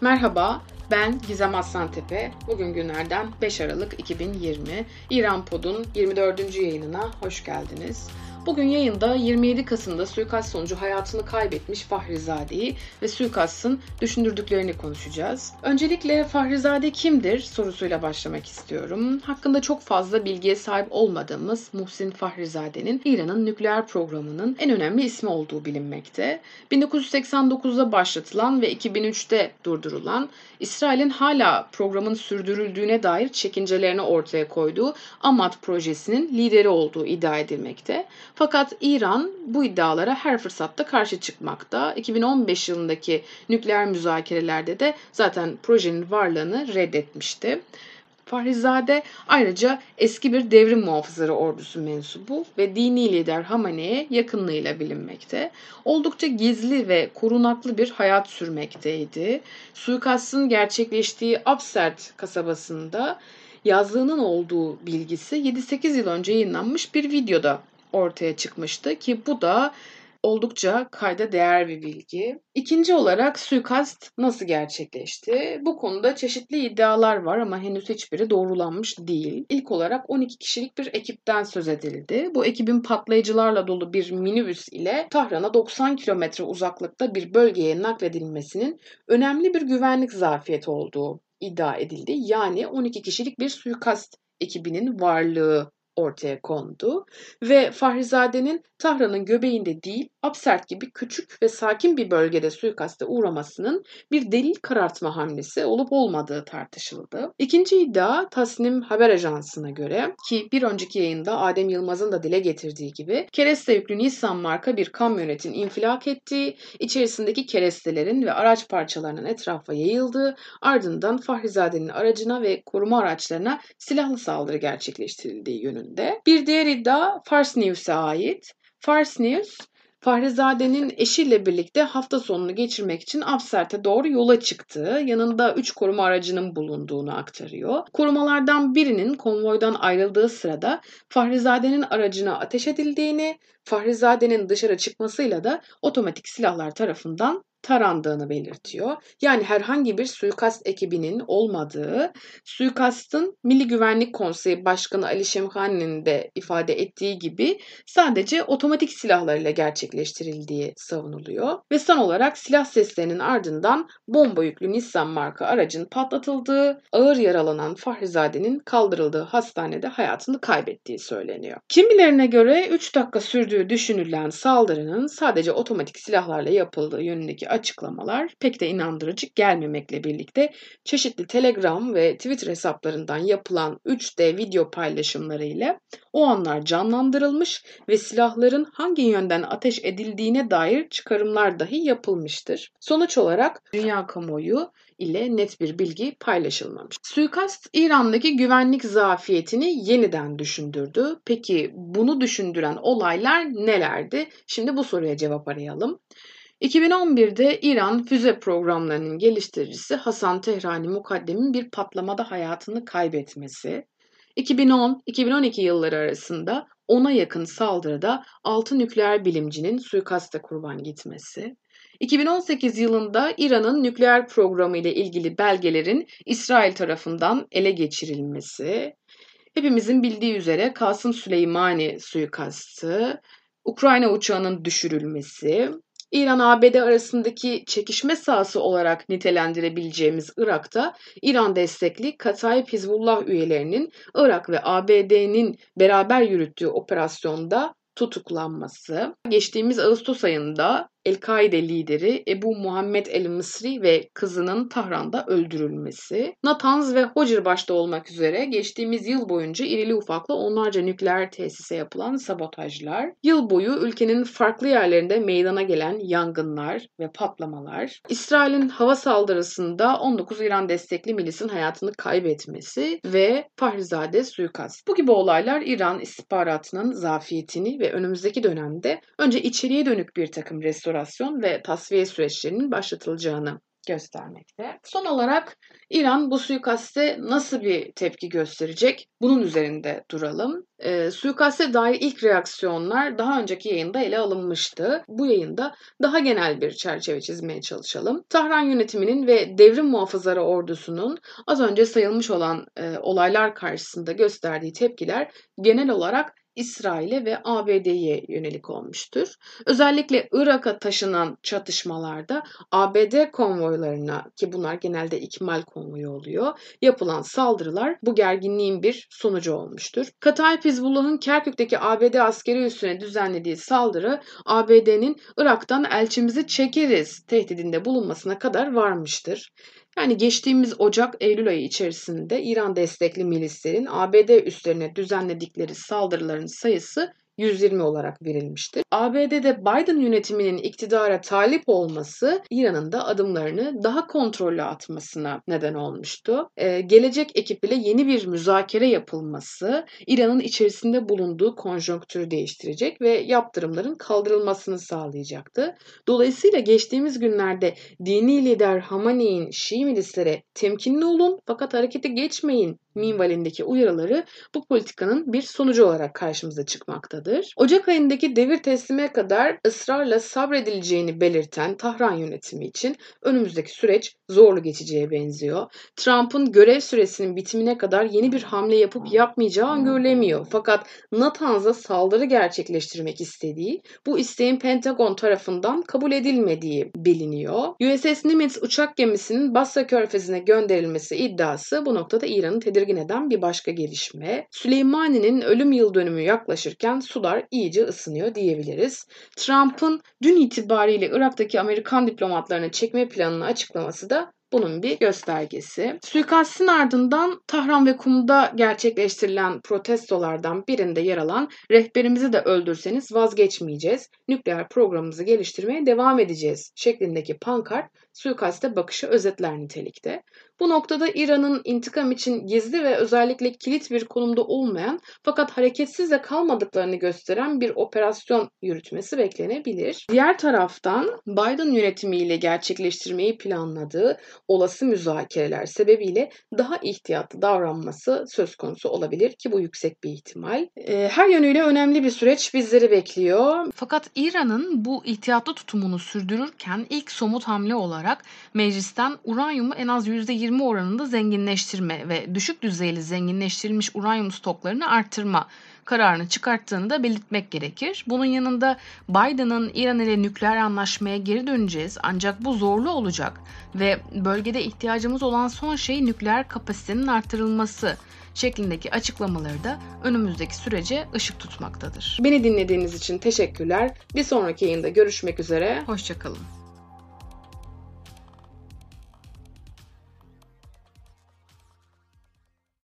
Merhaba, ben Gizem Aslantepe. Bugün günlerden 5 Aralık 2020. İran Pod'un 24. yayınına hoş geldiniz. Bugün yayında 27 Kasım'da suikast sonucu hayatını kaybetmiş Fahrizade'yi ve suikastın düşündürdüklerini konuşacağız. Öncelikle Fahrizade kimdir sorusuyla başlamak istiyorum. Hakkında çok fazla bilgiye sahip olmadığımız Muhsin Fahrizade'nin İran'ın nükleer programının en önemli ismi olduğu bilinmekte. 1989'da başlatılan ve 2003'te durdurulan İsrail'in hala programın sürdürüldüğüne dair çekincelerini ortaya koyduğu Amat projesinin lideri olduğu iddia edilmekte. Fakat İran bu iddialara her fırsatta karşı çıkmakta. 2015 yılındaki nükleer müzakerelerde de zaten projenin varlığını reddetmişti. Fahrizade ayrıca eski bir devrim muhafızları ordusu mensubu ve dini lider Hamane'ye yakınlığıyla bilinmekte. Oldukça gizli ve korunaklı bir hayat sürmekteydi. Suikastın gerçekleştiği Absert kasabasında yazlığının olduğu bilgisi 7-8 yıl önce yayınlanmış bir videoda ortaya çıkmıştı ki bu da oldukça kayda değer bir bilgi. İkinci olarak suikast nasıl gerçekleşti? Bu konuda çeşitli iddialar var ama henüz hiçbiri doğrulanmış değil. İlk olarak 12 kişilik bir ekipten söz edildi. Bu ekibin patlayıcılarla dolu bir minibüs ile Tahran'a 90 kilometre uzaklıkta bir bölgeye nakledilmesinin önemli bir güvenlik zafiyeti olduğu iddia edildi. Yani 12 kişilik bir suikast ekibinin varlığı ortaya kondu ve Fahrizade'nin Tahran'ın göbeğinde değil Absert gibi küçük ve sakin bir bölgede suikaste uğramasının bir delil karartma hamlesi olup olmadığı tartışıldı. İkinci iddia Tasnim Haber Ajansı'na göre ki bir önceki yayında Adem Yılmaz'ın da dile getirdiği gibi kereste yüklü Nissan marka bir kamyonetin infilak ettiği, içerisindeki kerestelerin ve araç parçalarının etrafa yayıldığı, ardından Fahrizade'nin aracına ve koruma araçlarına silahlı saldırı gerçekleştirildiği yönünde. Bir diğer iddia Fars News'e ait. Fars News, Fahrizade'nin eşiyle birlikte hafta sonunu geçirmek için Absert'e doğru yola çıktığı, yanında 3 koruma aracının bulunduğunu aktarıyor. Korumalardan birinin konvoydan ayrıldığı sırada Fahrizade'nin aracına ateş edildiğini, Fahrizade'nin dışarı çıkmasıyla da otomatik silahlar tarafından tarandığını belirtiyor. Yani herhangi bir suikast ekibinin olmadığı, suikastın Milli Güvenlik Konseyi Başkanı Ali Şemkhani'nin de ifade ettiği gibi sadece otomatik silahlarıyla gerçekleştirildiği savunuluyor. Ve son olarak silah seslerinin ardından bomba yüklü Nissan marka aracın patlatıldığı, ağır yaralanan Fahrizade'nin kaldırıldığı hastanede hayatını kaybettiği söyleniyor. Kimilerine göre 3 dakika sürdüğü düşünülen saldırının sadece otomatik silahlarla yapıldığı yönündeki açıklamalar pek de inandırıcı gelmemekle birlikte çeşitli Telegram ve Twitter hesaplarından yapılan 3D video paylaşımları ile o anlar canlandırılmış ve silahların hangi yönden ateş edildiğine dair çıkarımlar dahi yapılmıştır. Sonuç olarak dünya kamuoyu ile net bir bilgi paylaşılmamış. Suikast İran'daki güvenlik zafiyetini yeniden düşündürdü. Peki bunu düşündüren olaylar nelerdi? Şimdi bu soruya cevap arayalım. 2011'de İran füze programlarının geliştiricisi Hasan Tehrani Mukaddem'in bir patlamada hayatını kaybetmesi, 2010-2012 yılları arasında ona yakın saldırıda 6 nükleer bilimcinin suikaste kurban gitmesi, 2018 yılında İran'ın nükleer programı ile ilgili belgelerin İsrail tarafından ele geçirilmesi, hepimizin bildiği üzere Kasım Süleymani suikastı, Ukrayna uçağının düşürülmesi, İran-ABD arasındaki çekişme sahası olarak nitelendirebileceğimiz Irak'ta İran destekli Katayip Hizbullah üyelerinin Irak ve ABD'nin beraber yürüttüğü operasyonda tutuklanması. Geçtiğimiz Ağustos ayında El-Kaide lideri Ebu Muhammed el-Mısri ve kızının Tahran'da öldürülmesi, Natanz ve Hocir başta olmak üzere geçtiğimiz yıl boyunca irili ufaklı onlarca nükleer tesise yapılan sabotajlar, yıl boyu ülkenin farklı yerlerinde meydana gelen yangınlar ve patlamalar, İsrail'in hava saldırısında 19 İran destekli milisin hayatını kaybetmesi ve Fahrizade suikast. Bu gibi olaylar İran istihbaratının zafiyetini ve önümüzdeki dönemde önce içeriye dönük bir takım restorasyon ve tasfiye süreçlerinin başlatılacağını göstermekte. Son olarak İran bu suikaste nasıl bir tepki gösterecek? Bunun üzerinde duralım. E, suikaste dair ilk reaksiyonlar daha önceki yayında ele alınmıştı. Bu yayında daha genel bir çerçeve çizmeye çalışalım. Tahran yönetiminin ve devrim muhafızları ordusunun az önce sayılmış olan e, olaylar karşısında gösterdiği tepkiler genel olarak İsrail'e ve ABD'ye yönelik olmuştur. Özellikle Irak'a taşınan çatışmalarda ABD konvoylarına ki bunlar genelde ikmal konvoyu oluyor yapılan saldırılar bu gerginliğin bir sonucu olmuştur. Katayip Hizbullah'ın Kerkük'teki ABD askeri üssüne düzenlediği saldırı ABD'nin Irak'tan elçimizi çekeriz tehdidinde bulunmasına kadar varmıştır. Yani geçtiğimiz Ocak-Eylül ayı içerisinde İran destekli milislerin ABD üslerine düzenledikleri saldırıların sayısı 120 olarak verilmiştir. ABD'de Biden yönetiminin iktidara talip olması İran'ın da adımlarını daha kontrollü atmasına neden olmuştu. Ee, gelecek ekip ile yeni bir müzakere yapılması İran'ın içerisinde bulunduğu konjonktürü değiştirecek ve yaptırımların kaldırılmasını sağlayacaktı. Dolayısıyla geçtiğimiz günlerde dini lider Hamani'nin Şii milislere temkinli olun fakat harekete geçmeyin minvalindeki uyarıları bu politikanın bir sonucu olarak karşımıza çıkmaktadır. Ocak ayındaki devir teslime kadar ısrarla sabredileceğini belirten Tahran yönetimi için önümüzdeki süreç zorlu geçeceğe benziyor. Trump'ın görev süresinin bitimine kadar yeni bir hamle yapıp yapmayacağı öngörülemiyor. Fakat Natanz'a saldırı gerçekleştirmek istediği, bu isteğin Pentagon tarafından kabul edilmediği biliniyor. USS Nimitz uçak gemisinin Basra Körfezi'ne gönderilmesi iddiası bu noktada İran'ın tedirgin tedirgin eden bir başka gelişme. Süleymani'nin ölüm yıl dönümü yaklaşırken sular iyice ısınıyor diyebiliriz. Trump'ın dün itibariyle Irak'taki Amerikan diplomatlarını çekme planını açıklaması da bunun bir göstergesi. Suikastin ardından Tahran ve Kum'da gerçekleştirilen protestolardan birinde yer alan rehberimizi de öldürseniz vazgeçmeyeceğiz, nükleer programımızı geliştirmeye devam edeceğiz şeklindeki pankart suikaste bakışı özetler nitelikte. Bu noktada İran'ın intikam için gizli ve özellikle kilit bir konumda olmayan fakat hareketsiz de kalmadıklarını gösteren bir operasyon yürütmesi beklenebilir. Diğer taraftan Biden yönetimiyle gerçekleştirmeyi planladığı olası müzakereler sebebiyle daha ihtiyatlı davranması söz konusu olabilir ki bu yüksek bir ihtimal. Ee, her yönüyle önemli bir süreç bizleri bekliyor. Fakat İran'ın bu ihtiyatlı tutumunu sürdürürken ilk somut hamle olarak meclisten uranyumu en az %20 oranında zenginleştirme ve düşük düzeyli zenginleştirilmiş uranyum stoklarını arttırma kararını çıkarttığını da belirtmek gerekir. Bunun yanında Biden'ın İran ile nükleer anlaşmaya geri döneceğiz ancak bu zorlu olacak ve bölgede ihtiyacımız olan son şey nükleer kapasitenin artırılması şeklindeki açıklamaları da önümüzdeki sürece ışık tutmaktadır. Beni dinlediğiniz için teşekkürler. Bir sonraki yayında görüşmek üzere. Hoşçakalın.